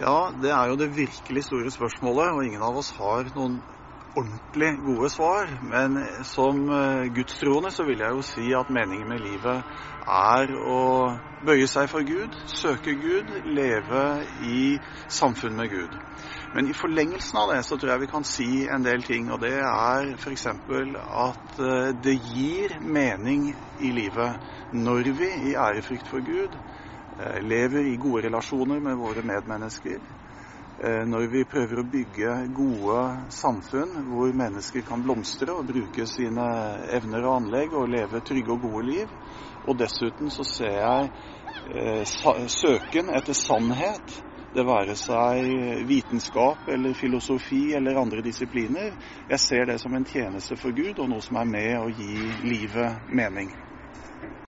Ja, det er jo det virkelig store spørsmålet, og ingen av oss har noen ordentlig gode svar. Men som eh, gudstroende så vil jeg jo si at meningen med livet er å bøye seg for Gud, søke Gud, leve i samfunn med Gud. Men i forlengelsen av det så tror jeg vi kan si en del ting, og det er f.eks. at eh, det gir mening i livet når vi i ærefrykt for Gud lever i gode relasjoner med våre medmennesker. Eh, når vi prøver å bygge gode samfunn hvor mennesker kan blomstre og bruke sine evner og anlegg og leve trygge og gode liv. Og dessuten så ser jeg eh, søken etter sannhet, det være seg vitenskap eller filosofi eller andre disipliner. Jeg ser det som en tjeneste for Gud og noe som er med å gi livet mening.